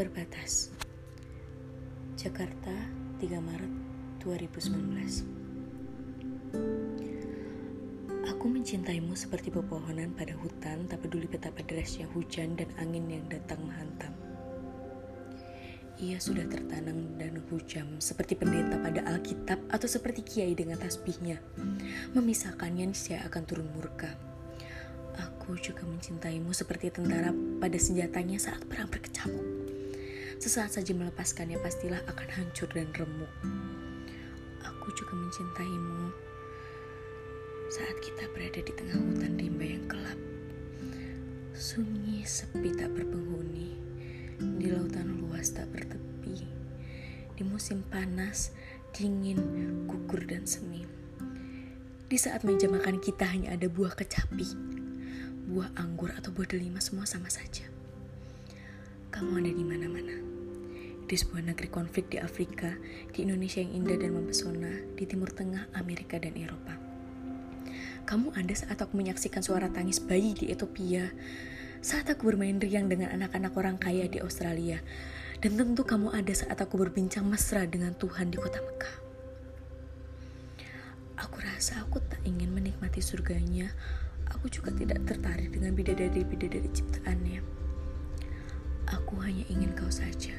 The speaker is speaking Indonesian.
Berbatas Jakarta 3 Maret 2019 Aku mencintaimu seperti pepohonan pada hutan tak peduli betapa derasnya hujan dan angin yang datang menghantam. Ia sudah tertanam dan hujam seperti pendeta pada Alkitab atau seperti kiai dengan tasbihnya. Memisahkannya niscaya akan turun murka. Aku juga mencintaimu seperti tentara pada senjatanya saat perang berkecamuk. Sesaat saja melepaskannya pastilah akan hancur dan remuk. Aku juga mencintaimu saat kita berada di tengah hutan rimba yang gelap. Sunyi sepi tak berpenghuni, di lautan luas tak bertepi, di musim panas, dingin, gugur dan semi. Di saat meja makan kita hanya ada buah kecapi, buah anggur atau buah delima semua sama saja. Kamu ada di mana-mana. Di sebuah negeri konflik di Afrika, di Indonesia yang indah dan mempesona, di Timur Tengah, Amerika, dan Eropa. Kamu ada saat aku menyaksikan suara tangis bayi di Ethiopia, saat aku bermain riang dengan anak-anak orang kaya di Australia, dan tentu kamu ada saat aku berbincang mesra dengan Tuhan di kota Mekah. Aku rasa aku tak ingin menikmati surganya Aku juga tidak tertarik dengan bidadari-bidadari ciptaannya. Aku hanya ingin kau saja.